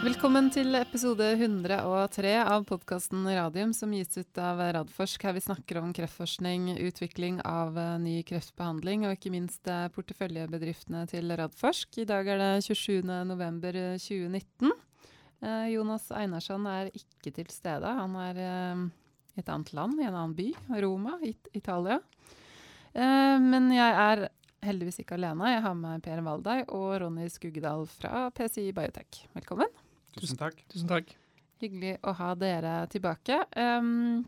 Velkommen til episode 103 av podkasten Radium, som gis ut av Radforsk. Her vi snakker om kreftforskning, utvikling av eh, ny kreftbehandling og ikke minst eh, porteføljebedriftene til Radforsk. I dag er det 27.11.2019. Eh, Jonas Einarsson er ikke til stede. Han er i et annet land, i en annen by, Roma, It Italia. Men jeg er heldigvis ikke alene. Jeg har med Per Valdai og Ronny Skuggedal fra PCI Biotech. Velkommen. Tusen takk. Tusen takk. Hyggelig å ha dere tilbake. Um,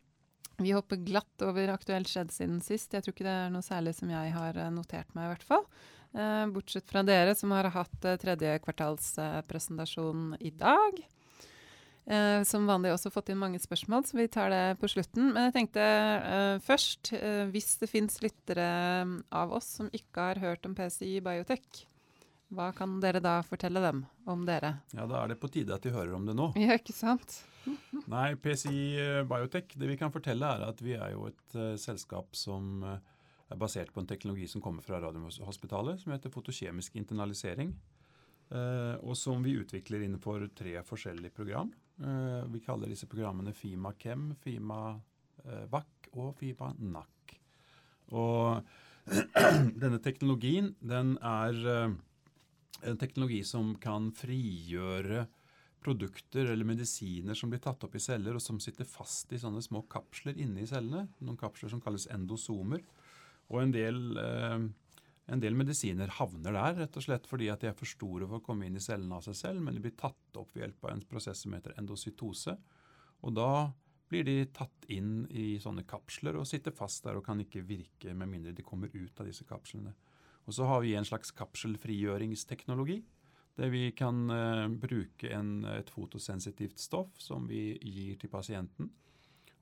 vi hopper glatt over aktuelt skjedd siden sist. Jeg tror ikke det er noe særlig som jeg har eh, notert meg, i hvert fall. Uh, bortsett fra dere som har hatt uh, tredje kvartalspresentasjon uh, i dag. Uh, som vanlig også fått inn mange spørsmål, så vi tar det på slutten. Men jeg tenkte først, hvis det fins lyttere av oss som ikke har hørt om PCI Biotech, hva kan dere da fortelle dem om dere? Ja, Da er det på tide at de hører om det nå. Ja, ikke sant? Nei, PCI eh, Biotech, det vi kan fortelle er at vi er jo et uh, selskap som uh, er basert på en teknologi som kommer fra Radiumhospitalet, som heter fotokjemisk internalisering. Uh, og som vi utvikler innenfor tre forskjellige program. vi kaller disse programmene FIMA-KEM, FIMA VAC og FIMA NAC. Og denne teknologien, den er en teknologi som kan frigjøre produkter eller medisiner som blir tatt opp i celler, og som sitter fast i sånne små kapsler inne i cellene. Noen kapsler som kalles endosomer. Og en del, eh, en del medisiner havner der rett og slett fordi at de er for store for å komme inn i cellene av seg selv, men de blir tatt opp ved hjelp av en prosess som heter endocytose. Og da blir de tatt inn i sånne kapsler og sitter fast der og kan ikke virke med mindre de kommer ut av disse kapslene. Og så har vi en slags kapselfrigjøringsteknologi. Der vi kan uh, bruke en, et fotosensitivt stoff som vi gir til pasienten.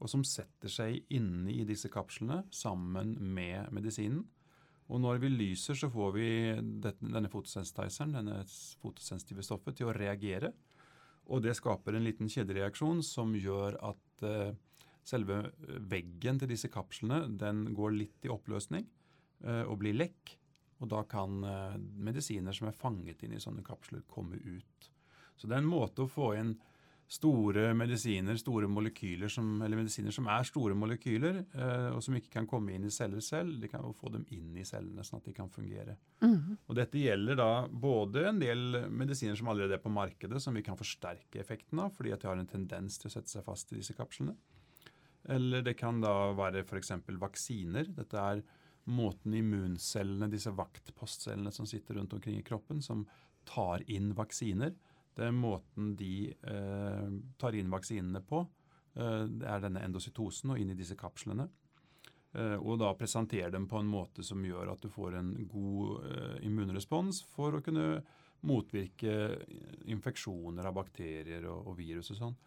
Og som setter seg inne i disse kapslene sammen med medisinen. Og når vi lyser, så får vi denne fotosensitizeren, denne fotosensitive stoffet, til å reagere. Og det skaper en liten kjedereaksjon som gjør at uh, selve veggen til disse kapslene den går litt i oppløsning uh, og blir lekk. Og da kan eh, medisiner som er fanget inn i sånne kapsler, komme ut. Så det er en måte å få inn store medisiner, store molekyler som, eller medisiner som er store molekyler, eh, og som ikke kan komme inn i celler selv. De kan jo få dem inn i cellene, sånn at de kan fungere. Mm. Og Dette gjelder da både en del medisiner som allerede er på markedet, som vi kan forsterke effekten av, fordi at de har en tendens til å sette seg fast i disse kapslene. Eller det kan da være f.eks. vaksiner. Dette er måten immuncellene, disse vaktpostcellene som sitter rundt omkring i kroppen, som tar inn vaksiner. Det er måten de eh, tar inn vaksinene på. Eh, det er denne endocytosen og inn i disse kapslene. Eh, og da presentere dem på en måte som gjør at du får en god eh, immunrespons for å kunne motvirke infeksjoner av bakterier og, og virus og sånn.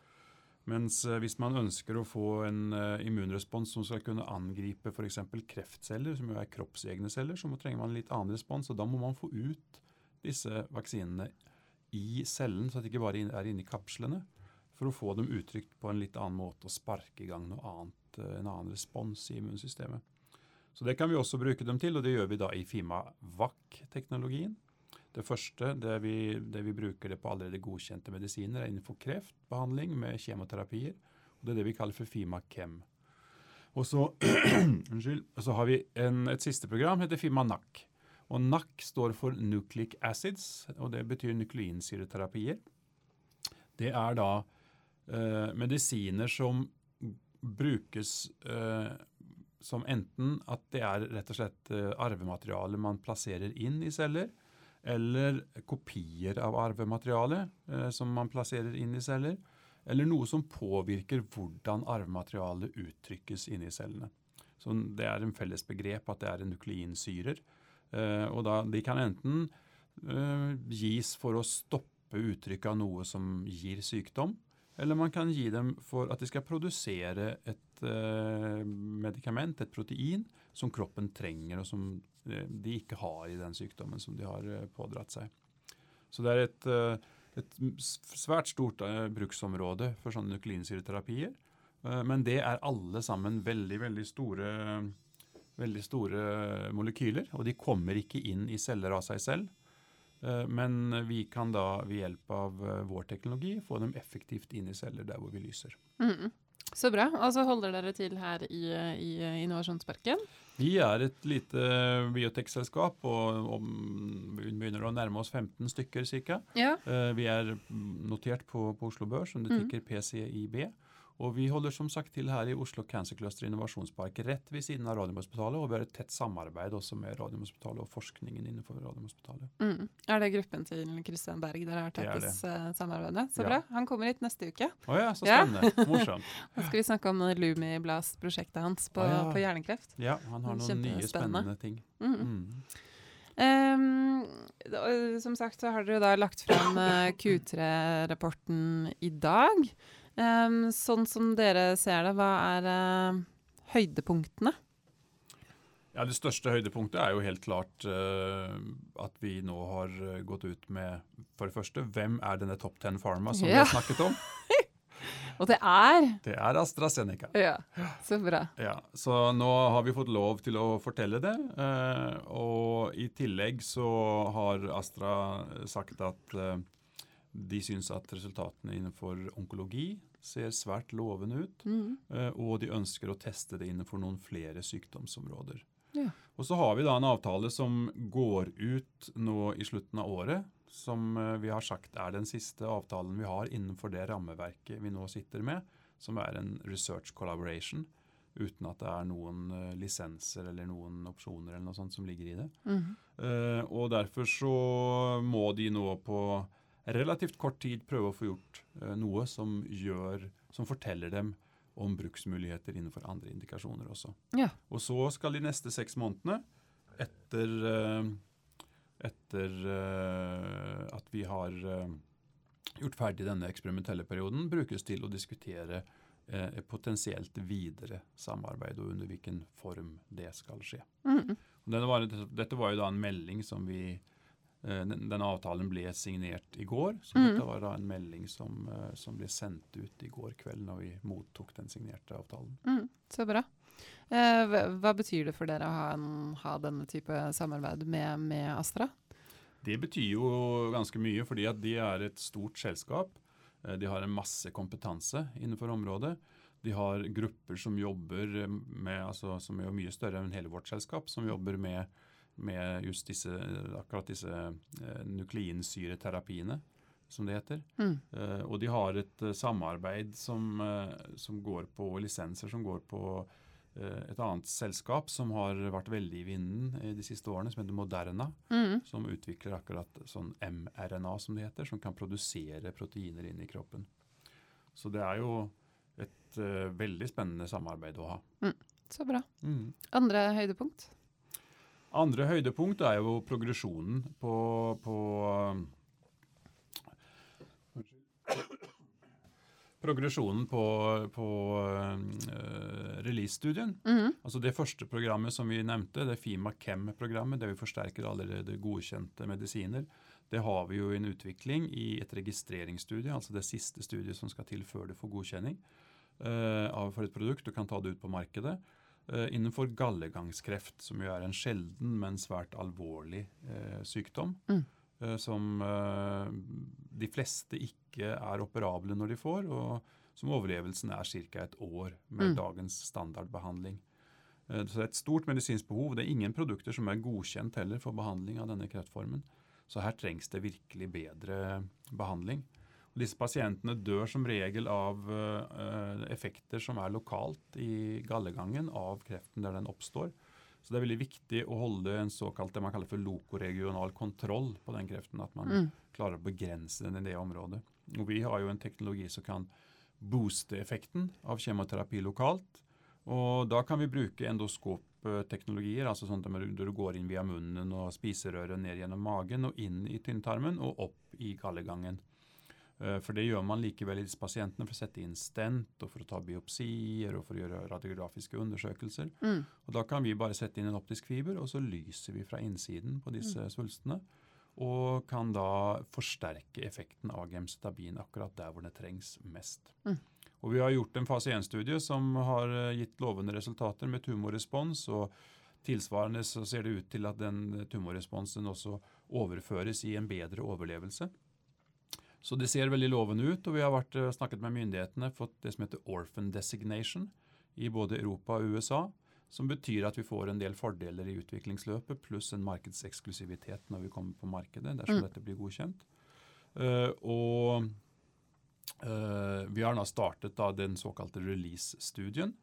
Mens eh, hvis man ønsker å få en uh, immunrespons som skal kunne angripe f.eks. kreftceller, som jo er kroppsegne celler, så trenger man en litt annen respons. og Da må man få ut disse vaksinene i cellen, så at de ikke bare er inni kapslene. For å få dem uttrykt på en litt annen måte og sparke i gang annet, uh, en annen respons i immunsystemet. Så Det kan vi også bruke dem til, og det gjør vi da i FIMA-VAC-teknologien. Det første det vi, det vi, bruker det på allerede godkjente medisiner, er innenfor kreftbehandling med kjemoterapier. og Det er det vi kaller for FIMA-KEM. Og så, unnskyld, så har vi en, et siste program, heter FIMA-NAC. Og NAC står for Nucleic Acids, og det betyr nukleinsyreterapier. Det er da eh, medisiner som brukes eh, som enten at det er rett og slett eh, arvemateriale man plasserer inn i celler, eller kopier av arvemateriale eh, som man plasserer inn i celler, eller noe som påvirker hvordan arvematerialet uttrykkes inni cellene. Så Det er en felles begrep at det er nukleinsyrer. Eh, og da, De kan enten eh, gis for å stoppe uttrykket av noe som gir sykdom, eller man kan gi dem for at de skal produsere et medikament, et protein, som kroppen trenger, og som eh, de ikke har i den sykdommen som de har eh, pådratt seg. Så det er et, eh, et svært stort bruksområde for sånne nukleinsyreterapier. Men det er alle sammen veldig, veldig store, veldig store molekyler, og de kommer ikke inn i celler av seg selv. Men vi kan da ved hjelp av vår teknologi få dem effektivt inn i celler der hvor vi lyser. Mm. Så bra. Og så holder dere til her i, i Innovasjonsparken. Vi er et lite biotekselskap, og og vi begynner å nærme oss 15 stykker ca. Ja. Vi er notert på, på Oslo Børs under Mm. tikker PCIB. Og vi holder som sagt til her i Oslo Cancer Cluster Innovasjonspark, rett ved siden av Radiumhospitalet. Og vi har et tett samarbeid også med Radiumhospitalet og forskningen innenfor Radiumhospitalet. Mm. Er det gruppen til Kristian Berg dere har tettest samarbeid med? Så Ja. bra. Han kommer hit neste uke. Å ja, så Ja. spennende. Morsomt. Nå skal vi snakke om Lumiblast-prosjektet hans på, ah, ja. på hjernekreft. Ja, han har noen nye spennende ting. Mm. Mm. Um, som sagt så har dere da lagt frem eh, Q3-rapporten i dag. Ehm, sånn som dere ser det, hva er uh, høydepunktene? Ja, Det største høydepunktet er jo helt klart uh, at vi nå har eh, gått ut med For det første, hvem er denne Top 10 Pharma som vi har snakket om? Og det er Det er AstraZeneca. Ja, så bra. Ja, Så nå har vi fått lov til å fortelle det. Uh, og i tillegg så har Astra sagt at eh, de syns at resultatene innenfor onkologi ser svært lovende ut. Mm. Eh, og de ønsker å teste det innenfor noen flere sykdomsområder. Ja. Og så har vi da en avtale som går ut nå i slutten av året, som eh, vi har sagt er den siste avtalen vi har innenfor det rammeverket vi nå sitter med, som er en research collaboration, uten at det er noen eh, lisenser eller noen opsjoner eller noe sånt som ligger i det. Mm. Og derfor så må de nå på relativt kort tid prøve å få gjort eh, noe som gjør, som forteller dem om bruksmuligheter innenfor andre indikasjoner også. Ja. Og så skal de neste seks månedene, etter, eh, etter eh, at vi har gjort ferdig denne eksperimentelle perioden, brukes til å diskutere potensielt videre samarbeid og under hvilken form det skal skje. Mm. Og var, dette var jo da en melding som vi den, Denne avtalen ble signert i går, så mm. dette var da en melding som, eh, som ble sendt ut i går kveld når vi mottok den signerte avtalen. Mm, så bra. Eh, hva, hva betyr det for dere å ha, en, ha denne type samarbeid med, med Astra? Det betyr jo ganske mye, fordi at de er et stort selskap. Eh, De har en masse kompetanse innenfor området. De har grupper som jobber med, altså, som er mye større enn hele vårt selskap, som jobber med, med just disse, akkurat disse eh, nukleinsyreterapiene, som det heter. Mm. Eh, og de har et eh, samarbeid som, eh, som går på lisenser som går på eh, et annet selskap som har vært veldig i vinden eh, de siste årene, som heter Moderna Mm. som utvikler akkurat sånn mRNA, som det heter, som kan produsere proteiner inn i kroppen. Så det er jo et eh, veldig spennende samarbeid å ha. Så bra. Mm. Andre høydepunkt? Andre høydepunkt er jo progresjonen på, på Progresjonen på, på uh, release-studien. Mhm. Altså Det første programmet som vi nevnte, det FIMA Chem-programmet, der vi forsterker allerede godkjente medisiner, det har vi jo i en utvikling i et registreringsstudie, altså det siste studiet som skal til før du får godkjenning uh, for et produkt. Du kan ta det ut på markedet. Eh, innenfor gallegangskreft, som jo er en sjelden, men svært alvorlig eh, sykdom. Mm. eh, som eh, de fleste ikke er operable når de får, og som overlevelsen er ca. et år med Mm. dagens standardbehandling. Eh, Så det er et stort medisinsk behov. Det er ingen produkter som er godkjent heller for behandling av denne kreftformen. Så her trengs det virkelig bedre behandling. Disse pasientene dør som regel av eh, effekter som er lokalt i gallegangen av kreften der den oppstår. Så det er veldig viktig å holde en såkalt det man kaller for lokoregional kontroll på den kreften. At man Mm. klarer å begrense den i det området. Og vi har jo en teknologi som kan booste effekten av kjemoterapi lokalt. Og da kan vi bruke endoskopteknologier, altså sånn at du går inn via munnen og spiserøret ned gjennom magen og inn i tynntarmen og opp i gallegangen. Eh, For det gjør man likevel i disse pasientene for å sette inn stent og for å ta biopsier og for å gjøre radiografiske undersøkelser. Mm. Og Da kan vi bare sette inn en optisk fiber, og så lyser vi fra innsiden på disse svulstene. Og kan da forsterke effekten av gemcitabin akkurat der hvor det trengs mest. Mm. Og Vi har gjort en fase 1-studie som har eh, gitt lovende resultater med tumorrespons. og Tilsvarende så ser det ut til at den tumorresponsen også overføres i en bedre overlevelse. Så det ser veldig lovende ut, og vi har vært, eh, snakket med myndighetene, fått det som heter orphan designation i både Europa og USA. Som betyr at vi får en del fordeler i utviklingsløpet, pluss en markedseksklusivitet når vi kommer på markedet, dersom Mm. dette blir godkjent. Uh, og uh, vi har nå startet da den såkalte release-studien,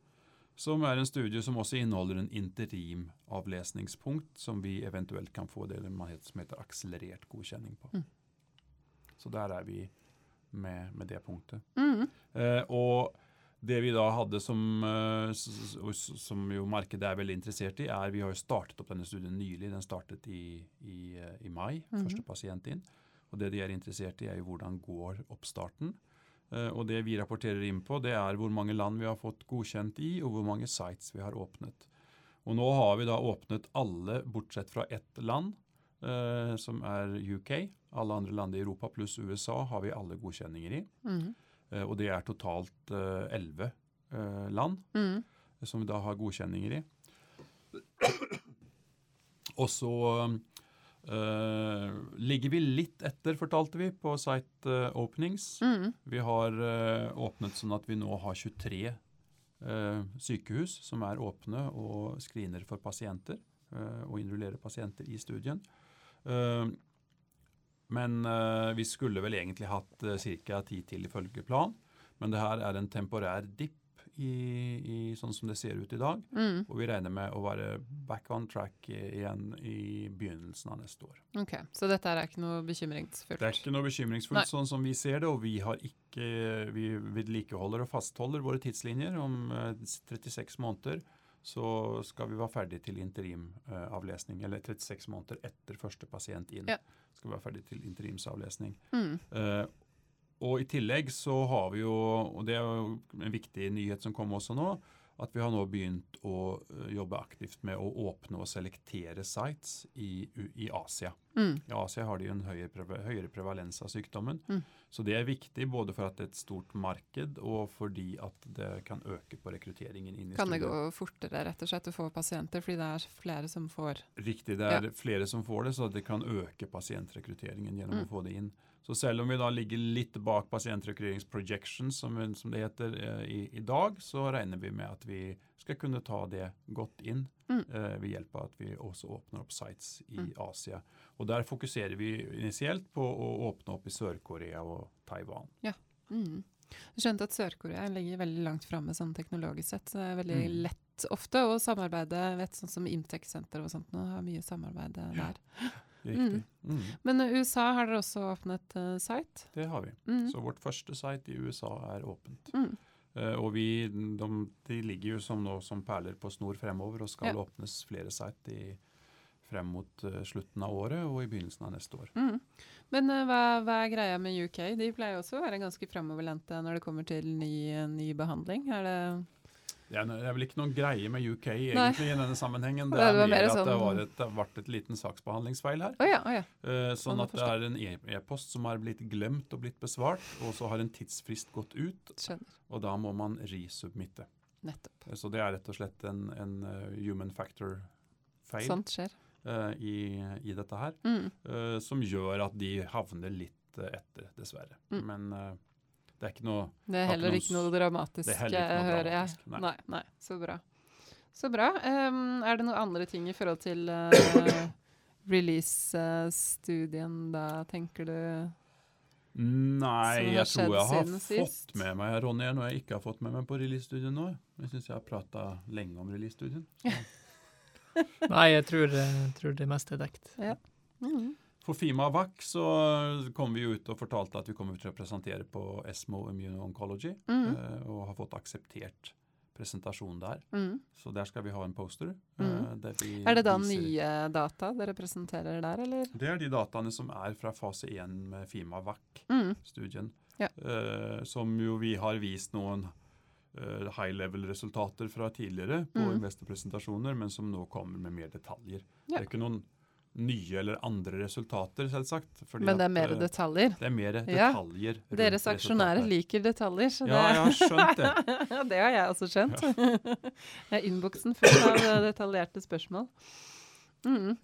som er en studie som også inneholder en interimavlesningspunkt, som vi eventuelt kan få det man heter, som heter akselerert godkjenning på. Mm. Så der er vi med, med det punktet. Mm. Eh, og det vi da hadde som, eh, som jo markedet er veldig interessert i, er vi har jo startet opp denne studien nylig. Den startet i, i, eh, i mai, Mhm. første pasient inn. Og det de er interessert i, er jo hvordan går oppstarten. Eh, og det vi rapporterer inn på, det er hvor mange land vi har fått godkjent i, og hvor mange sites vi har åpnet. Og nå har vi da åpnet alle bortsett fra ett land, eh, som er UK. Alle andre land i Europa pluss USA har vi alle godkjenninger i. Mm. Eh, Og det er totalt elleve land Mm. som vi da har godkjenninger i. Og så eh, ligger vi litt etter, fortalte vi, på site eh, openings. Mm. Vi har eh, åpnet sånn at vi nå har 23 eh, sykehus som er åpne og screener for pasienter. eh, og innrullerer pasienter i studien. Eh, men eh, vi skulle vel egentlig hatt uh, ca. ti til ifølge plan. Men det her er en temporær dipp i, i sånn som det ser ut i dag. Mm. Og vi regner med å være back on track igjen i begynnelsen av neste år. Ok, Så dette er ikke noe bekymringsfullt? Det er ikke noe bekymringsfullt Nei. sånn som vi ser det, og vi har ikke Vi vedlikeholder og fastholder våre tidslinjer. Om eh, 36 måneder så skal vi være ferdig til interimavlesning. Eller 36 måneder etter første pasient inn Ja. skal vi være ferdig til interimsavlesning. Mm. Uh, og i tillegg så har vi jo, og det er jo en viktig nyhet som kom også nå, at vi har nå begynt å eh, jobbe aktivt med å åpne og selektere sites i, i Asia. Mm. I Asia har de en høyere, prevalens av sykdommen. Mm. Så det er viktig både for at det er et stort marked, og fordi at det kan øke på rekrutteringen inn i Kan det gå fortere rett og slett å få pasienter, fordi det er flere som får Riktig, det er flere som får det, så det kan øke pasientrekrutteringen gjennom Mm. å få det inn. Så selv om vi da ligger litt bak pasientrekrutteringsprojections, som, som det heter eh, i, i dag, så regner vi med at vi skal kunne ta det godt inn Mm. eh, ved hjelp av at vi også åpner opp sites i Mm. Asia. Og der fokuserer vi initielt på å åpne opp i Sør-Korea og Taiwan. mm. Jeg skjønte at Sør-Korea ligger veldig langt framme sånn teknologisk sett. Så det er veldig Mm. lett ofte å samarbeide. Vet Sånn som Imtech-senter og sånt nå har mye samarbeid der. Ja. Riktig. Mm. Men i USA har dere også åpnet uh, site? Det har vi. Mm. Så vårt første site i USA er åpent. Mm. Eh, og vi, de, de ligger jo som nå som perler på snor fremover og skal Ja. åpnes flere site i, frem mot uh, slutten av året og i begynnelsen av neste år. Mm. Men eh, hva, hva er greia med UK? De pleier også å være ganske fremoverlente når det kommer til ny, ny behandling. Er det Det er, det er vel ikke noen greie med UK Nei. egentlig i denne sammenhengen. Det Nei, er det mer at det sånn- var et, det har vært et liten saksbehandlingsfeil her. Oh, ja, oh, ja. Eh, Sånn at det er en e- e-post som har blitt glemt og blitt besvart, og så har en tidsfrist gått ut, Skjønner. og da må man resubmitte. Nettopp. Så det er rett og slett en, en eh, human factor-feil eh, i, i dette her. Mm. som gjør at de havner litt etter, dessverre. Mm. Men det er ikke noe Det er heller ikke noe dramatisk, det er ikke noe hører jeg. nei. Nei, nei. Så bra. Så bra. Um, er det noen andre ting i forhold til uh, release-studien da, tenker du? Nei, jeg tror jeg har fått sist. med meg Ronny, noe jeg ikke har fått med meg på release-studien nå. Jeg syns jeg har prata lenge om release-studien. Nei, jeg tror, jeg tror det meste er dekt. Ja. Mm. For Fima VAC så kom vi ut og fortalte at vi kommer til å presentere på ESMO Immuno-Oncology, Mm. eh, og har fått akseptert presentasjon der. Mm. Så der skal vi ha en poster. Mm. eh, vi Er det da viser- nye data dere presenterer der, eller? Det er de dataene som er fra fase 1 med Fima VAC. Mm. Ja. eh, som jo vi har vist noen eh, high level-resultater fra tidligere på Mm. investorpresentasjoner, men som nå kommer med mer detaljer. Det er ikke noen nye eller andre resultater, selvsagt. Men det er mer eh, detaljer. Det er mer Ja. detaljer. rundt Deres aksjonærer liker detaljer, så Ja, det jeg har skjønt det. Ja, det har jeg også skjønt. Jeg er innboksen full av eh, detaljerte spørsmål. Mm.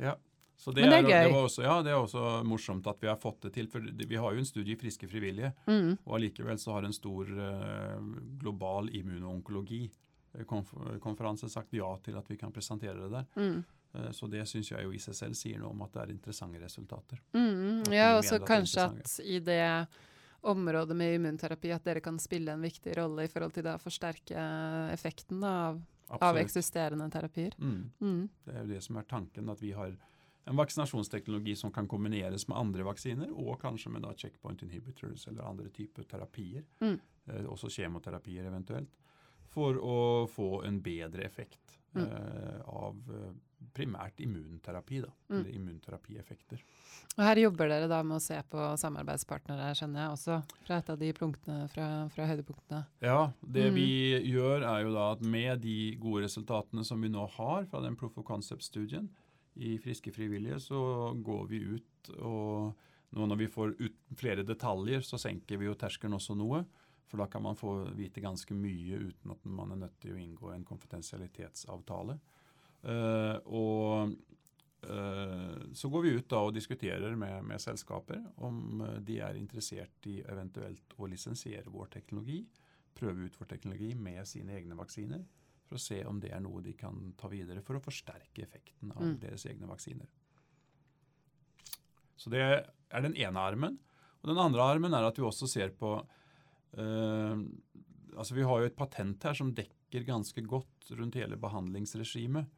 Så det, Men det er er, gøy. det, var også, ja, det er også morsomt at vi har fått det til. For vi har jo en studie i friske frivillige, Mm. og allikevel så har en stor uh, global immunoonkologi-konferanse sagt ja til at vi kan presentere det der. Mm. Eh, så det syns jeg jo i seg selv sier noe om at det er interessante resultater. Mm. Ja, og så kanskje at i det området med immunterapi at dere kan spille en viktig rolle i forhold til det å forsterke effekten da, av, av eksisterende terapier. Mm. Mm. Det er jo det som er tanken, at vi har en vaksinasjonsteknologi som kan kombineres med andre vaksiner, og kanskje med da checkpoint inhibitors eller andre typer terapier. Mm. Eh, også kjemoterapier eventuelt. For å få en bedre effekt Mm. eh, av eh, primært immunterapi. da, Mm. Eller immunterapieffekter. Og her jobber dere da med å se på samarbeidspartnere, skjønner jeg også, fra et av de punktene fra, fra høydepunktene. Ja, det Mm. vi gjør er jo da at med de gode resultatene som vi nå har fra den proof of concept-studien i Friske frivillige, så går vi ut og nå når vi får ut flere detaljer, så senker vi jo terskelen også noe. For da kan man få vite ganske mye uten at man er nødt til å inngå en konfidensialitetsavtale. Uh, og uh, så går vi ut da og diskuterer med, med selskaper om eh, de er interessert i eventuelt å lisensiere vår teknologi, prøve ut vår teknologi med sine egne vaksiner, for å se om det er noe de kan ta videre for å forsterke effekten av Mm. deres egne vaksiner. Så det er den ene armen. Og den andre armen er at vi også ser på Altså Vi har jo et patent her som dekker ganske godt rundt hele behandlingsregimet.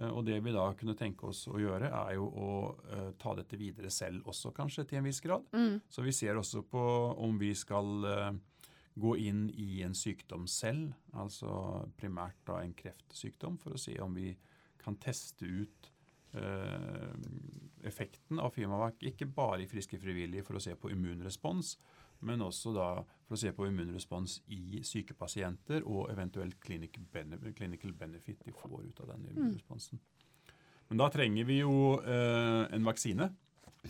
Eh, og det vi da kunne tenke oss å gjøre, er jo å eh, ta dette videre selv også, kanskje, til en viss grad. Mm. Så vi ser også på om vi skal eh, gå inn i en sykdom selv, altså primært da en kreftsykdom, for å se om vi kan teste ut eh, effekten av Fimavac, ikke bare i friske frivillige for å se på immunrespons, men også da for å se på immunrespons i syke pasienter og eventuelt clinical benefit de får ut av den immunresponsen. Men da trenger vi jo eh, en vaksine,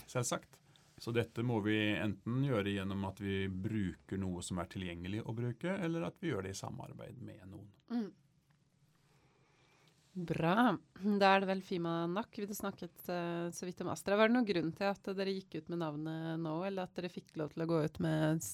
selvsagt. Så dette må vi enten gjøre gjennom at vi bruker noe som er tilgjengelig å bruke, eller at vi gjør det i samarbeid med noen. Mm. Bra. Da er det vel Fima nok. vi snakket uh, så vidt om Astra. Var det noen grunn til at dere gikk ut med navnet nå, eller at dere fikk lov til å gå ut med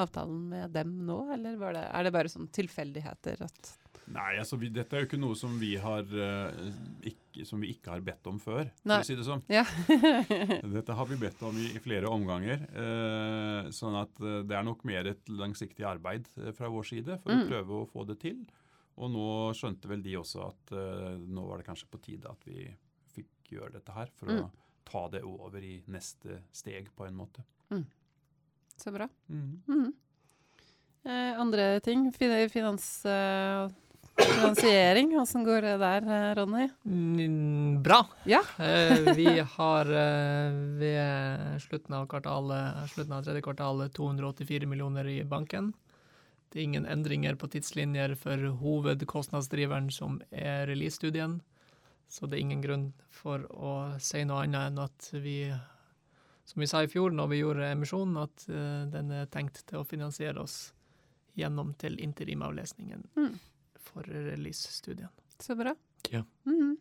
avtalen med dem nå, eller var det, er det bare sånn tilfeldigheter at Nei, altså vi, dette er jo ikke noe som vi, har, uh, ikke, som vi ikke har bedt om før, for å si det sånn. Ja. Dette har vi bedt om i, i flere omganger. Uh, sånn at eh, det er nok mer et langsiktig arbeid eh, fra vår side for Mm. å prøve å få det til. Og nå skjønte vel de også at uh, nå var det kanskje på tide at vi fikk gjøre dette her, for Mm. å ta det over i neste steg, på en måte. Så bra. Mm. Mhm. Eh, andre ting? Finans... eh, Finansiering, åssen går det der, eh, Ronny? Mm, Bra. Ja. Eh, vi har eh, ved slutten av, kvartal, slutten av tredje kvartal 284 millioner i banken. Det er ingen endringer på tidslinjer for hovedkostnadsdriveren som er release-studien. Så det er ingen grunn for å si noe annet enn at vi, som vi sa i fjor når vi gjorde emisjonen, at eh, den er tenkt til å finansiere oss gjennom til interimavlesningen Mm. for release-studien. Så bra. Ja. Mhm.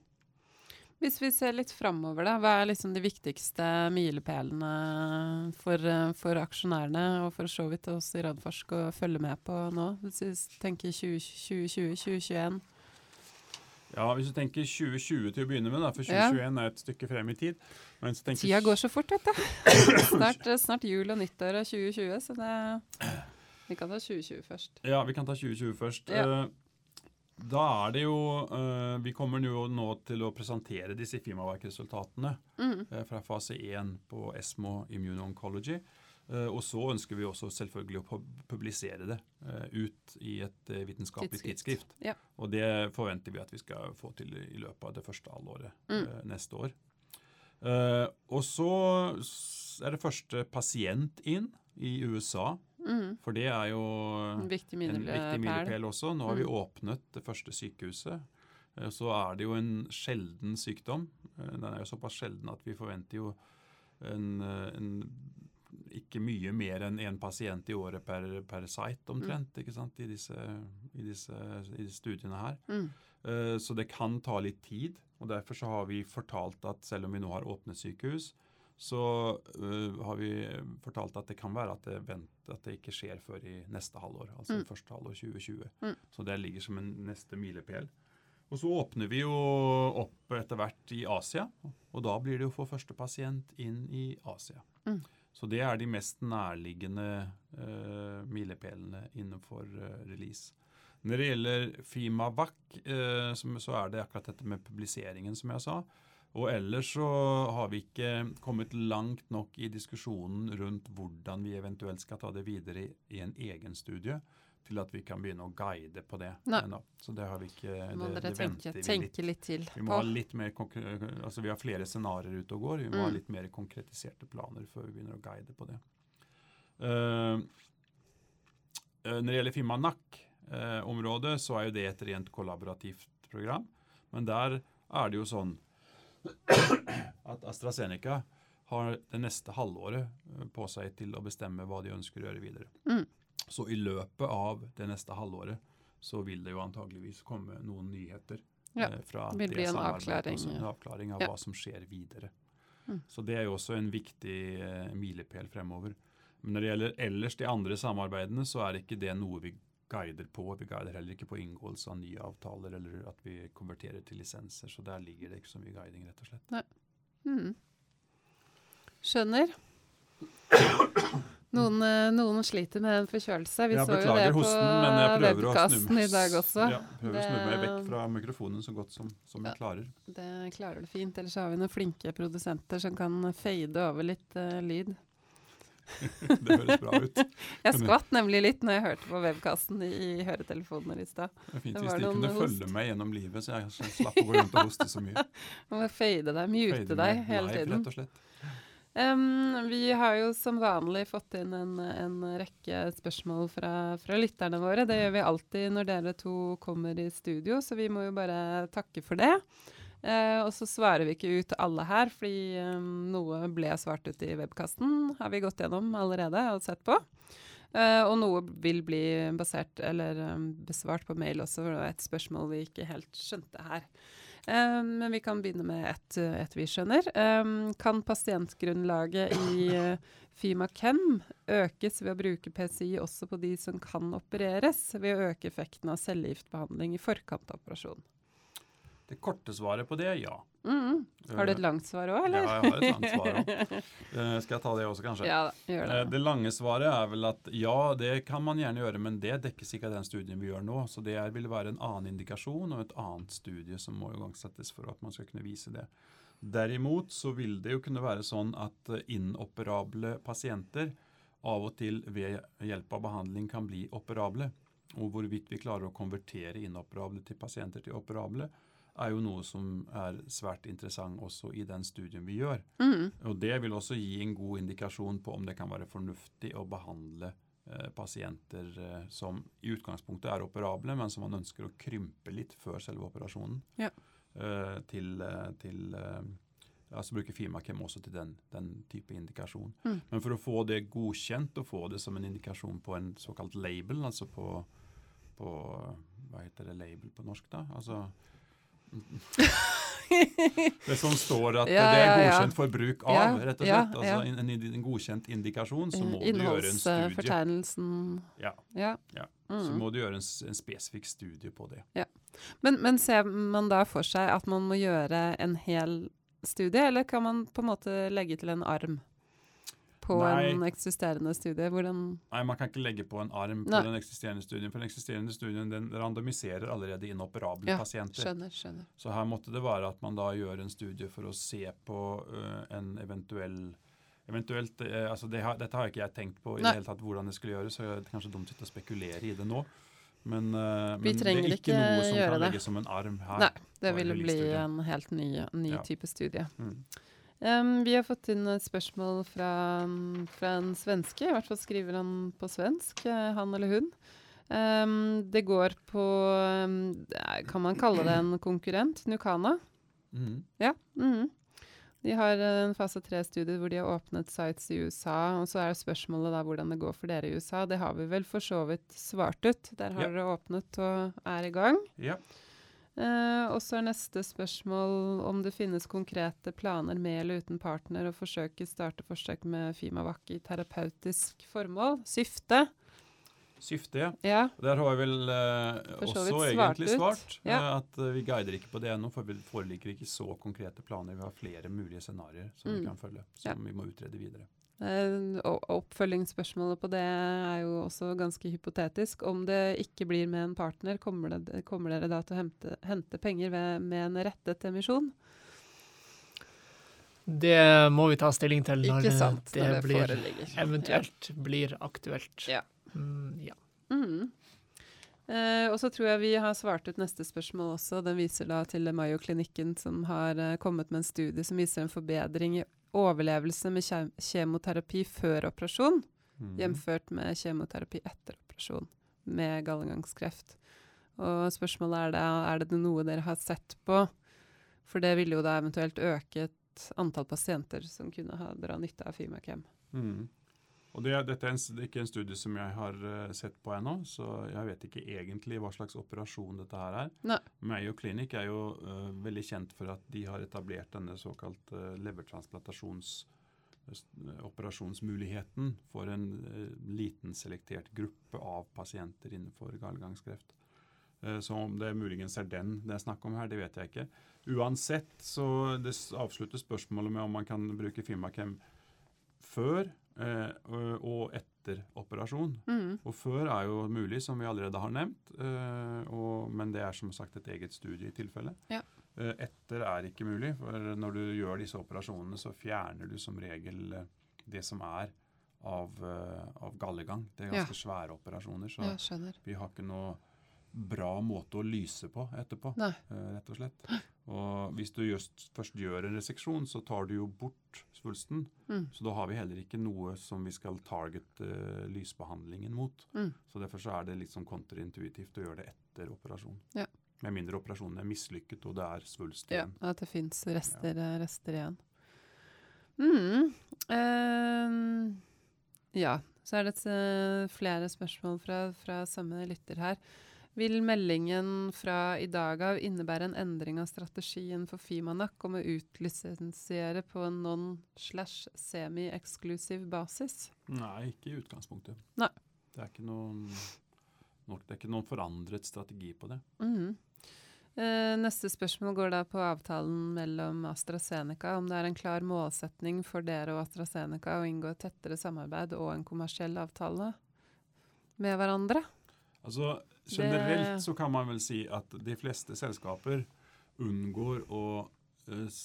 Hvis vi ser litt framover, da, hva er liksom de viktigste milepælene for, eh, for aksjonærene, og for så vidt oss i Radforsk å følge med på nå? Hvis vi tenker 2020, 2021. Ja, Hvis du tenker 2020 til å begynne med, da, for Ja. 2021 er et stykke frem i tid. Tida går så fort, vet du. Snart, eh, snart jul og nyttår og 2020, så det Vi kan ta 2020 først. Ja, vi kan ta 2020 først. Ja. Eh, da er det jo eh, Vi kommer jo nå til å presentere disse firmaverkresultatene mm. Eh, fra fase 1 på ESMO Immune Oncology. Eh, og så ønsker vi også selvfølgelig å publisere det ut i et vitenskapelig Tidsskrift. Ja. Og det forventer vi at vi skal få til i løpet av det første halvåret Mm. neste år. Og så er det første pasient inn i USA, Mhm. for det er jo En viktig en milepæl. også. Nå har vi Mm. åpnet det første sykehuset Eh, Så er det jo en sjelden sykdom. Eh, Den er jo såpass sjelden at vi forventer jo en, eh, en ikke mye mer enn én pasient i året per, per site omtrent ikke sant, i disse, i disse, i disse studiene her. Mm. Eh, Så det kan ta litt tid. og Derfor så har vi fortalt at selv om vi nå har åpnet sykehus, så uh, har vi fortalt at det kan være at det, vent, at det ikke skjer før i neste halvår. Altså Mm. første halvår 2020. Mm. Så det ligger som en neste milepæl. Og så åpner vi jo opp etter hvert i Asia, og da blir det jo for første pasient inn i Asia. Mm. Så det er de mest nærliggende uh, milepælene innenfor uh, release. Når det gjelder Fimavac, uh, så er det akkurat dette med publiseringen, som jeg sa. Og ellers så har vi ikke kommet langt nok i diskusjonen rundt hvordan vi eventuelt skal ta det videre i, en egen studie, til at vi kan begynne å guide på det ennå. Så det har vi ikke Må det, det tenke, vi litt. tenke litt til Vi må på. ha litt mer altså vi har flere scenarioer ute og går. Vi må ha Mm. litt mer konkretiserte planer før vi begynner å guide på det. Eh, eh, når det gjelder Fimanak-området, så er jo det et rent kollaborativt program. Men der er det jo sånn at AstraZeneca har det neste halvåret eh, på seg til å bestemme hva de ønsker å gjøre videre. Mm. Så i løpet av det neste halvåret så vil det jo antageligvis komme noen nyheter Ja, eh, fra det vil bli en samarbeidet avklaring, En avklaring av Ja. hva som skjer videre. Mm. Så det er jo også en viktig eh, milepæl fremover. Men når det gjelder ellers de andre samarbeidene, så er ikke det noe vi guider på. Vi guider heller ikke på inngåelse av nye avtaler eller at vi konverterer til lisenser. Så der ligger det ikke så mye guiding, rett og slett. Mm. Skjønner. Noen, eh, noen sliter med en forkjølelse. Vi jeg så jo det på hosten, snu, i dag også. Ja, prøver å snu meg vekk fra mikrofonen så godt som, som Ja. jeg klarer. Det klarer du fint. Ellers har vi noen flinke produsenter som kan fade over litt uh, lyd. Det høres bra ut. Jeg skvatt nemlig litt når jeg hørte på webkassen i, i høretelefoner i stad. er fint Det hvis de kunne host. følge meg gjennom livet, så jeg slapp å gå rundt og hoste så mye. Må fade deg, mute Fade deg hele live, tiden. Rett og slett. Um, vi har jo som vanlig fått inn en, en rekke spørsmål fra, fra lytterne våre. Det gjør vi alltid når dere to kommer i studio, så vi må jo bare takke for det. Eh, og så svarer vi ikke ut alle her, fordi um, noe ble svart ut i webkasten. Har vi gått gjennom allerede og sett på. Uh, og noe vil bli basert, eller um, besvart på mail også, for det var et spørsmål vi ikke helt skjønte her. Um, men vi kan begynne med et, et vi skjønner. Kan pasientgrunnlaget i uh, Fimakem økes ved å bruke PCI også på de som kan opereres, ved å øke effekten av cellegiftbehandling i forkant av operasjon? Det korte svaret på det er ja. Mm. Har du et langt svar òg, eller? Ja, jeg har et langt svar òg. Skal jeg ta det også, kanskje? ja, gjør Eh, det. Det lange svaret er vel at ja, det kan man gjerne gjøre, men det dekkes ikke av den studien vi gjør nå. Så det vil være en annen indikasjon og et annet studie som må igangsettes for at man skal kunne vise det. Derimot så vil det jo kunne være sånn at eh, inoperable pasienter av og til ved hjelp av behandling kan bli operable. Og hvorvidt vi klarer å konvertere inoperable til pasienter til operable, er jo noe som er svært interessant også i den studien vi gjør. Mm. Og Det vil også gi en god indikasjon på om det kan være fornuftig å behandle eh, pasienter eh, som i utgangspunktet er operable, men som man ønsker å krympe litt før selve operasjonen. Ja. Eh, til, eh, til eh, altså bruke Fimakem også til den, den type indikasjon. Mm. Men for å få det godkjent og få det som en indikasjon på en såkalt label, altså på, på Hva heter det label på norsk, da? Altså det som står at Ja, det er ja, ja. godkjent for bruk av, rett og slett. ja. Altså en, en, en godkjent indikasjon, så må du gjøre en studie. Innholdsfortegnelsen Ja, Ja. ja. Så Mm. må du gjøre en, en spesifikk studie på det. Men, men ser man da for seg at man må gjøre en hel studie, eller kan man på en måte legge til en arm på Nei. en eksisterende studie? Hvordan Nei, man kan ikke legge på en arm på Nei. den eksisterende studien, for den eksisterende studien den randomiserer allerede inoperable Ja, pasienter. Skjønner, skjønner. Så her måtte det være at man da gjør en studie for å se på uh, en eventuell Eventuelt, uh, altså det har, Dette har ikke jeg tenkt på i Nei. det hele tatt hvordan det skulle gjøres, så det er kanskje dumt å spekulere i det nå. Men, uh, Vi men det er ikke ikke noe som kan det. legges som en arm her. Nei, det ville bli en helt ny, ny Ja. type studie. Mm. Um, vi har fått inn et spørsmål fra, fra en svenske, i hvert fall skriver han på svensk, eh, han eller hun. Um, det går på um, Kan man kalle det en konkurrent? Nukana. Mm. Ja. mhm. De har eh, en fase tre-studie hvor de har åpnet sites i USA. Og så er spørsmålet da hvordan det går for dere i USA. Det har vi vel for så vidt svart ut. Der har Ja. dere åpnet og er i gang. Ja. Eh, og så er neste spørsmål om det finnes konkrete planer med eller uten partner å forsøke starte forsøk med Fimavac i terapeutisk formål. Syfte. Syfte, ja. Ja. Der har jeg vel uh, også svart egentlig ut. svart Ja. Uh, at eh, vi guider ikke på det ennå, for vi foreligger ikke så konkrete planer. Vi har flere mulige scenarioer som vi Mm. kan følge, Ja. som vi må utrede videre. Eh, og oppfølgingsspørsmålet på det er jo også ganske hypotetisk. Om det ikke blir med en partner, kommer, det, kommer dere da til å hente, hente penger ved, med en rettet emisjon? Det må vi ta stilling til når Ikke sant? det, når det blir eventuelt eventuelt blir aktuelt. Ja. Mm, ja. Mhm. Eh, og så tror jeg vi har svart ut neste spørsmål også. Den viser da til Mayo-klinikken som har eh, kommet med en studie som viser en forbedring i overlevelse med kjem kjemoterapi før operasjon, mm. jevnført med kjemoterapi etter operasjon med gallegangskreft. Og spørsmålet er da, er det noe dere har sett på? For det ville jo da eventuelt øke et antall pasienter som kunne ha dra nytte av Fimakem. Mhm. Og det, dette er en, det er ikke en studie som jeg har eh, sett på ennå, så jeg vet ikke egentlig hva slags operasjon dette her er. Nei. Mayo Clinic er jo uh, veldig kjent for at de har etablert denne såkalt uh, levertransplantasjonsoperasjonsmuligheten uh, for en eh, liten selektert gruppe av pasienter innenfor gallegangskreft. Eh, Så om det muligens er den det er snakk om her, det vet jeg ikke. Uansett så det avslutter spørsmålet med om man kan bruke Fimakem før eh, og- og etter operasjon. Mm. Og før er jo mulig, som vi allerede har nevnt, eh, og, men det er som sagt et eget studie i tilfelle. Ja. Eh, etter er ikke mulig, for når du gjør disse operasjonene, så fjerner du som regel eh, det som er av, eh, av gallegang. Det er Ja. ganske svære operasjoner, så Ja, vi har ikke noe bra måte å lyse på etterpå, Nei. eh, rett og slett. Og hvis du just, først gjør en reseksjon, så tar du jo bort svulsten. Mm. Så da har vi heller ikke noe som vi skal targete lysbehandlingen mot. Mm. Så derfor så er det litt sånn kontraintuitivt å gjøre det etter operasjon. Ja. Med mindre operasjonen er mislykket og det er svulst Ja, igjen. at det fins rester, ja. rester igjen. Mm. Uh, ja, så er det et, eh, flere spørsmål fra, fra samme lytter her. Vil meldingen fra i dag av innebære en endring av strategien for Fimanak om å utlisensiere på en non-slash-semi-eksklusiv basis? Nei, ikke i utgangspunktet. Nei. Det er ikke noen, nok, det er ikke noen forandret strategi på det. Mhm. Eh, neste spørsmål går da på avtalen mellom AstraZeneca. Om det er en klar målsetning for dere og AstraZeneca å inngå et tettere samarbeid og en kommersiell avtale med hverandre? Altså, generelt så kan man vel si at de fleste selskaper unngår å eh,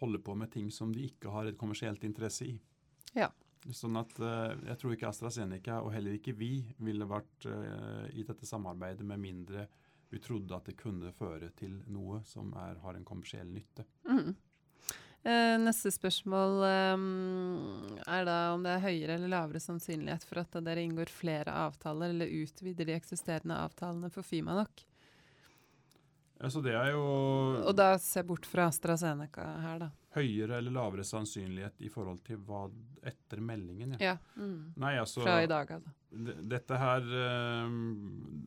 holde på med ting som de ikke har et kommersielt interesse i. Ja. Sånn at eh, jeg tror ikke AstraZeneca, og heller ikke vi, ville vært eh, i dette samarbeidet med mindre vi trodde at det kunne føre til noe som er, har en kommersiell nytte. Mhm. Eh, neste spørsmål um, er da om det er høyere eller lavere sannsynlighet for at dere inngår flere avtaler eller utvider de eksisterende avtalene for Fimanak. Altså det er jo Og da se bort fra AstraZeneca her, da. Høyere eller lavere sannsynlighet i forhold til hva etter meldingen. Ja. Ja. Mm. Nei, altså, Fra i dag altså. Dette her eh,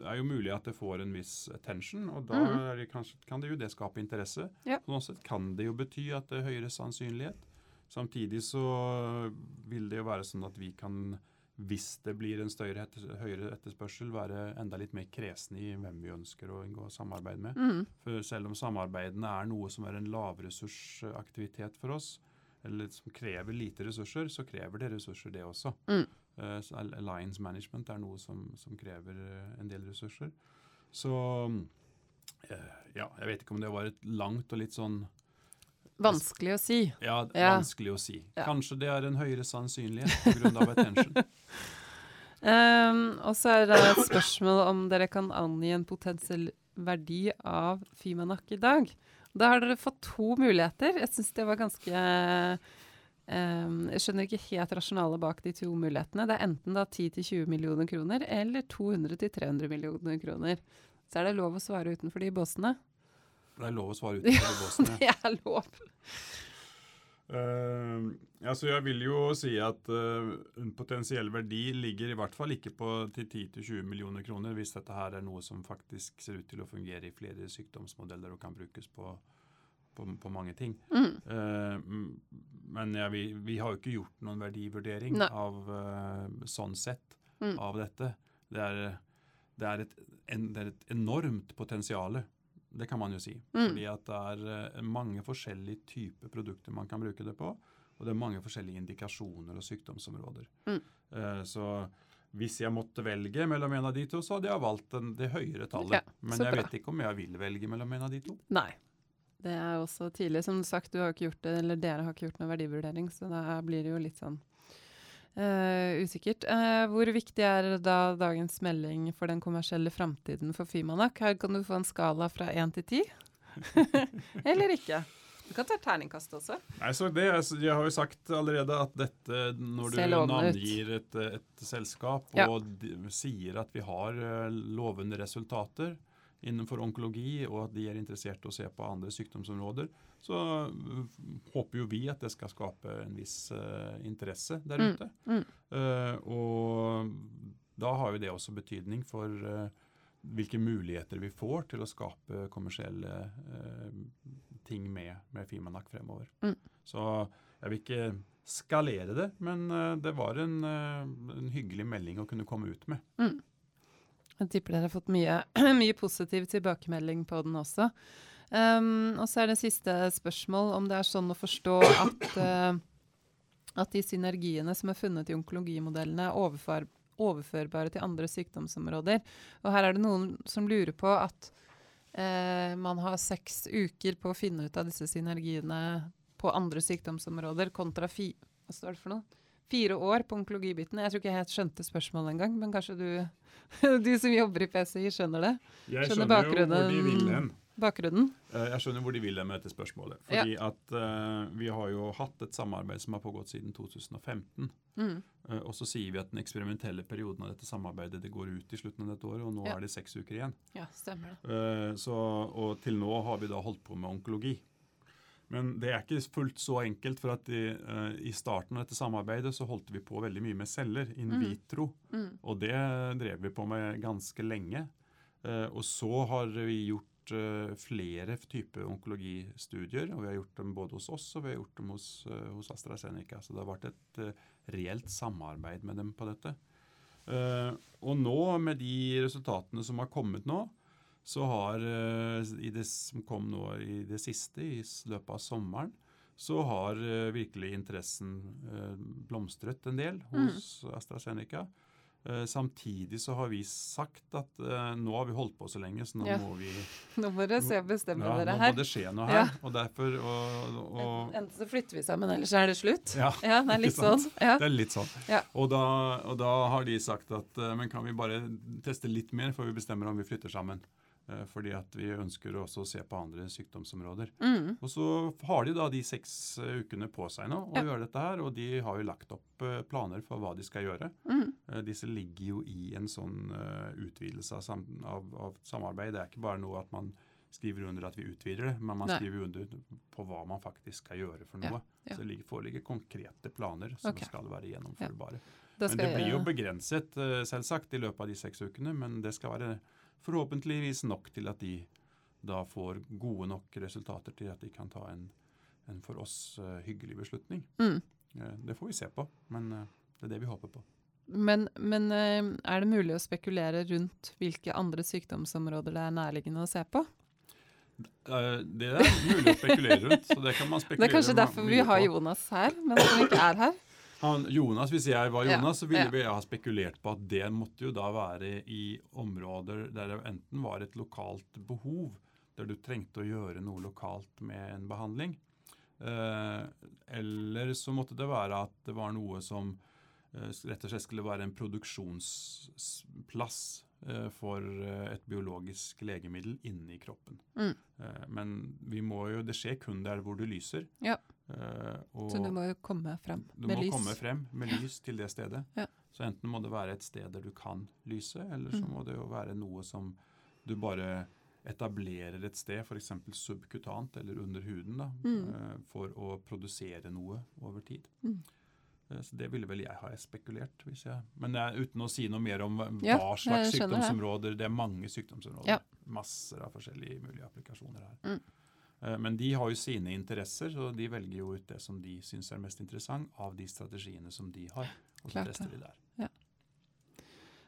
er jo mulig at det får en viss attention, og da mm. er det kanskje, kan det jo det skape interesse. Ja. Sånn sett kan det jo bety at det er høyere sannsynlighet. Samtidig så vil det jo være sånn at vi kan, hvis det blir en større høyere etterspørsel, være enda litt mer kresne i hvem vi ønsker å inngå samarbeid med. Mm. For selv om samarbeidene er noe som er en lavressursaktivitet for oss, eller som krever lite ressurser, så krever det ressurser det også. Mm. Uh, Alliance management er noe som, som krever eh, en del ressurser. Så uh, ja, jeg vet ikke om det var et langt og litt sånn Vanskelig å si. ja, Ja. vanskelig å si. Ja. Kanskje det er en høyere sannsynlighet pga. attention. Um, og så er det et spørsmål om dere kan angi en potensiell verdi av Fimanak i dag. Da har dere fått to muligheter. Jeg syns det var ganske Um, jeg skjønner ikke helt rasjonalet bak de to mulighetene. Det er enten da 10-20 millioner kroner eller 200-300 millioner kroner. Så er det lov å svare utenfor de båsene. Det er lov å svare utenfor båsen. Ja, det er lov. Uh, altså jeg vil jo si at uh, en potensiell verdi ligger i hvert fall ikke på til 10-20 millioner kroner, hvis dette her er noe som faktisk ser ut til å fungere i flere sykdomsmodeller og kan brukes på, på, på mange ting. Mm. Uh, men ja, vi, vi, har jo ikke gjort noen verdivurdering Nei. av sånn sett Mm. av dette. Det er, det er, et, en, det er et enormt potensial. Det kan man jo si. Mm. Fordi at det er eh, mange forskjellige typer produkter man kan bruke det på. Og det er mange forskjellige indikasjoner og sykdomsområder. Mm. Eh, så hvis jeg måtte velge mellom en av de to, så hadde jeg valgt det høyere tallet. Ja, Men jeg bra. vet ikke om jeg vil velge mellom en av de to. Nei. Det er også tidlig. Som sagt, du har ikke gjort det, eller dere har ikke gjort noen verdivurdering, så da blir det jo litt sånn eh, usikkert. Uh, hvor viktig er da dagens melding for den kommersielle framtiden for Fymanak? Her kan du få en skala fra én til ti. eller ikke. Du kan ta terningkast også. Nei, så det, er- Jeg har jo sagt allerede at dette, når du navngir et, et selskap og sier at vi har eh, lovende resultater innenfor onkologi, og at de er interessert i å se på andre sykdomsområder, så eh, håper jo vi at det skal skape en viss uh, interesse der Mm, ute. mm. Eh, og da har jo det også betydning for uh, hvilke muligheter vi får til å skape kommersielle ting med, med Fimanak fremover. Mm. Så jeg vil ikke skalere det, men det var en, en hyggelig melding å kunne komme ut med. Jeg tipper dere har fått mye, mye positiv tilbakemelding på den også. Um, og så er det siste spørsmål om det er sånn å forstå at, uh, at de synergiene som er funnet i onkologimodellene, er overfor, overførbare til andre sykdomsområder. Og her er det noen som lurer på at uh, man har seks uker på å finne ut av disse synergiene på andre sykdomsområder, kontra fi, hva står det for noe? Fire år på onkologibiten. Jeg tror ikke jeg helt skjønte spørsmålet engang, men kanskje du, du som jobber i PCI, skjønner det? Jeg Skjønner skjønner jo hvor de vil hen. Bakgrunnen? Eh, Jeg skjønner hvor de vil med dette spørsmålet. Fordi at uh, vi har jo hatt et samarbeid som har pågått siden 2015. Mm. Uh, og så sier vi at den eksperimentelle perioden av dette samarbeidet det går ut i slutten av dette året, og nå Ja. er det seks uker igjen. Ja, stemmer det. Uh, så, og til nå har vi da holdt på med onkologi. Men det er ikke fullt så enkelt, for at i, uh, i starten av dette samarbeidet så holdt vi på veldig mye med celler, in Mm. vitro. Mm. Og det drev vi på med ganske lenge. Uh, og så har vi gjort eh, flere typer onkologistudier, og vi har gjort dem både hos oss og vi har gjort dem hos, eh, hos AstraZeneca. Så det har vært et eh, reelt samarbeid med dem på dette. Eh, og nå, med de resultatene som har kommet nå, så har eh, i det som kom nå i det siste, i løpet av sommeren, så har eh, virkelig interessen eh, blomstret en del hos AstraZeneca. Eh, samtidig så har vi sagt at nå har vi holdt på så lenge, så nå Ja. må vi Nå må dere se bestemme ja, dere nå må det skje noe Ja. her. Og derfor og, og, Enten så flytter vi sammen, eller så er det slutt. Ja, Ja, det er litt sånn. Ja. Det er litt sånn. Ja. Og, da, og da har de sagt at men kan vi bare teste litt mer før vi bestemmer om vi flytter sammen. Eh, fordi at vi ønsker også å se på andre sykdomsområder. Mm. Og så har de da de seks eh, ukene på seg nå å Ja. gjøre dette her, og de har jo lagt opp eh, planer for hva de skal gjøre. Mm. Disse ligger jo i en sånn utvidelse av, sam av, av samarbeid. Det er ikke bare noe at man skriver under at vi utvider det, men man Nei. skriver under på hva man faktisk skal gjøre for noe. ja. Så det ligger, foreligger konkrete planer som okay. skal være gjennomførbare. Men det blir jo begrenset, selvsagt, i løpet av de seks ukene, men det skal være forhåpentligvis nok til at de da får gode nok resultater til at de kan ta en, en for oss eh, hyggelig beslutning. Mm. Eh, det får vi se på, men eh, det er det vi håper på. Men, men er det mulig å spekulere rundt hvilke andre sykdomsområder det er nærliggende å se på? Det er mulig å spekulere rundt. så Det kan man spekulere Det er kanskje derfor vi har. Jonas her, men han ikke er her. Han, Jonas, Hvis jeg var Jonas, så ville vi ha spekulert på at det måtte jo da være i områder der det enten var et lokalt behov, der du trengte å gjøre noe lokalt med en behandling. Eh, eller så måtte det være at det var noe som eh, rett og slett skulle være en produksjonsplass eh, for et biologisk legemiddel inni kroppen. Mm. Eh, men vi må jo, det skjer kun der hvor det lyser. Ja. Eh, og Så du må jo komme frem du med må lys. komme frem med lys til det stedet. Ja. Så enten må det være et sted der du kan lyse, eller så Mm. må det jo være noe som du bare etablerer et sted, f.eks. subkutant eller under huden, da, Mm. eh, for å produsere noe over tid. Mm. Eh, Så det ville vel jeg ha spekulert. Hvis jeg, men er uten å si noe mer om Ja, hva slags jeg det. sykdomsområder. Det er mange sykdomsområder. Ja. Masser av forskjellige mulige applikasjoner her. Mm. Eh, Men de har jo sine interesser, så de velger jo ut det som de syns er mest interessant av de strategiene som de har. Og så tester de der.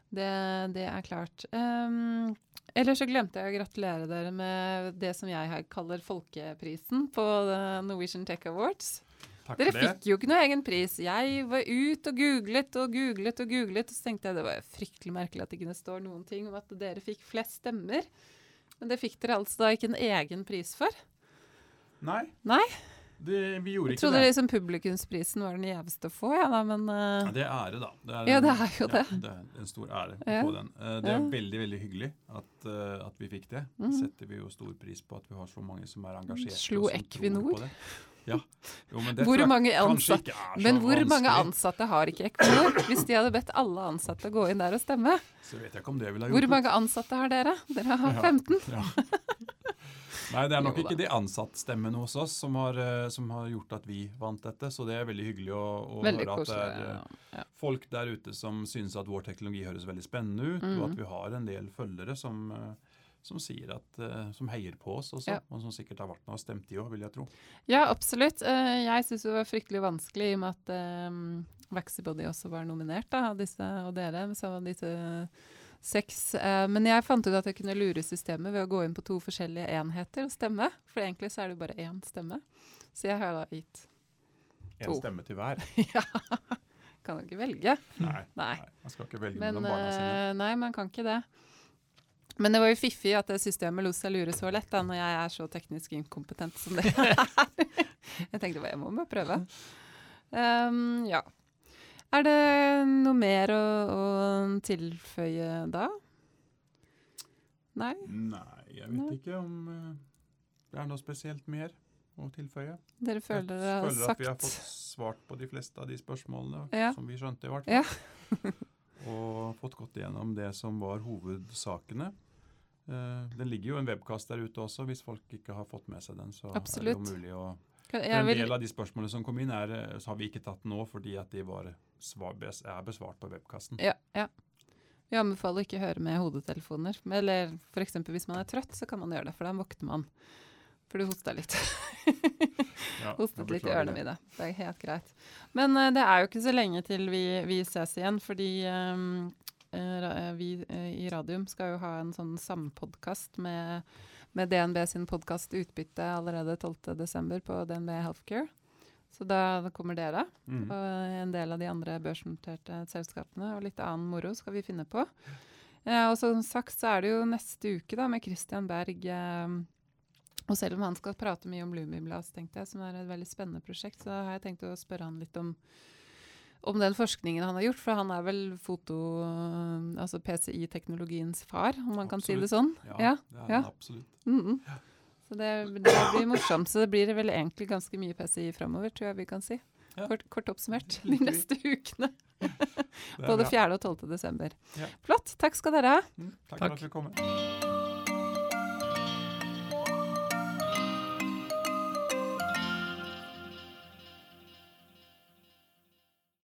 Det, det er klart. Um, ellers så glemte jeg å gratulere dere med det som jeg her kaller folkeprisen på Norwegian Tech Awards. Takk Dere fikk jo ikke noe egen pris. Jeg var ut og googlet og googlet og googlet, og så tenkte jeg det var fryktelig merkelig at det ikke står noen ting om at dere fikk flest stemmer. Men det fikk dere altså da ikke en egen pris for. Nei. Nei? Det, vi gjorde Jeg ikke trodde det. liksom publikumsprisen var den gjeveste å få, ja da, men eh, det er ære, da. Det Ja, det er jo ja, det. det er en stor ære å Ja. få den. Uh, Det er veldig veldig hyggelig at, uh, at vi fikk det. Mhm. setter vi jo stor pris på at vi har så mange som er engasjert. Slo Equinor? Ja. Jo, men Hvor mange ansatte er Men hvor mange ansatte har ikke Equinor? Hvis de hadde bedt alle ansatte gå inn der og stemme. Så vet jeg ikke om det ville ha gjort Hvor mange ansatte har dere? Dere har 15. Ja. Ja. Nei, det er nok ikke de ansattstemmene hos oss som har, eh, som har gjort at vi vant dette. Så det er veldig hyggelig å, å Veldig høre at det er eh, Ja. folk der ute som syns at vår teknologi høres veldig spennende ut, mm. og at vi har en del følgere som, eh, som at, som heier på oss også, Ja. og som sikkert har vært med og stemt i òg, vil jeg tro. Ja, absolutt. Jeg syns det var fryktelig vanskelig i og med at Vaxibody også var nominert, da, disse og dere. Så disse seks. Eh, men jeg fant ut at jeg kunne lure systemet ved å gå inn på to forskjellige enheter og stemme. For egentlig så er det bare én stemme. Så jeg har da gitt En Én stemme til hver. Ja. Kan jo ikke velge. Nei, Nei. nei, man skal ikke velge Men mellom barna sine. eh, nei, man kan ikke det. Men det var jo fiffig at det systemet lot seg lure så lett, da, når jeg er så teknisk inkompetent som det er. jeg tenkte bare, jeg må bare prøve. Um, ja. Er det noe mer å, å tilføye da? Nei? Nei, jeg vet Nei. ikke om eh, det er noe spesielt mer å tilføye. Dere føler jeg dere har føler at vi har fått svart på de fleste av de spørsmålene, Ja. som vi skjønte i hvert Ja. fall. og fått gått igjennom det som var hovedsakene. Eh, det ligger jo en webkast der ute også, hvis folk ikke har fått med seg den. så Absolutt. er det jo mulig å... Kan- en vil, del av de spørsmålene som kom inn, er, eh, så har vi ikke tatt nå fordi at de var svar, er besvart på webkasten. ja, ja. Vi anbefaler ikke å høre med hodetelefoner. Eller f.eks. hvis man er trøtt, så kan man gjøre det, for da våkner man. For du hosta litt. Ja, Hostet litt i ørene det. mine. Det er helt greit. Men uh, det er jo ikke så lenge til vi, vi ses igjen, fordi um, uh, vi uh, i Radium skal jo ha en sånn sampodkast med, med DNB sin podkast Utbytte allerede 12.12. på DNB Healthcare. Så da, da kommer dere, mm. og en del av de andre børsnoterte selskapene, og litt annen moro skal vi finne på. Eh, og som sagt så er det jo neste uke da med Christian Berg. Eh, og selv om han skal prate mye om Lumiblas, tenkte jeg, som er et veldig spennende prosjekt, så har jeg tenkt å spørre han litt om, om den forskningen han har gjort. For han er vel foto... Altså PCI-teknologiens far, om man kan si det sånn. Ja, Ja, det er ja. absolutt. Mhm. Så det, det blir morsomt. Så det blir vel egentlig ganske mye PCI framover, tror jeg vi kan si. Ja. Kort, kort oppsummert de neste ukene. Både 4. og 12. desember. Ja. Flott. Takk skal dere ha. Mm, takk, Takk. for at dere kom.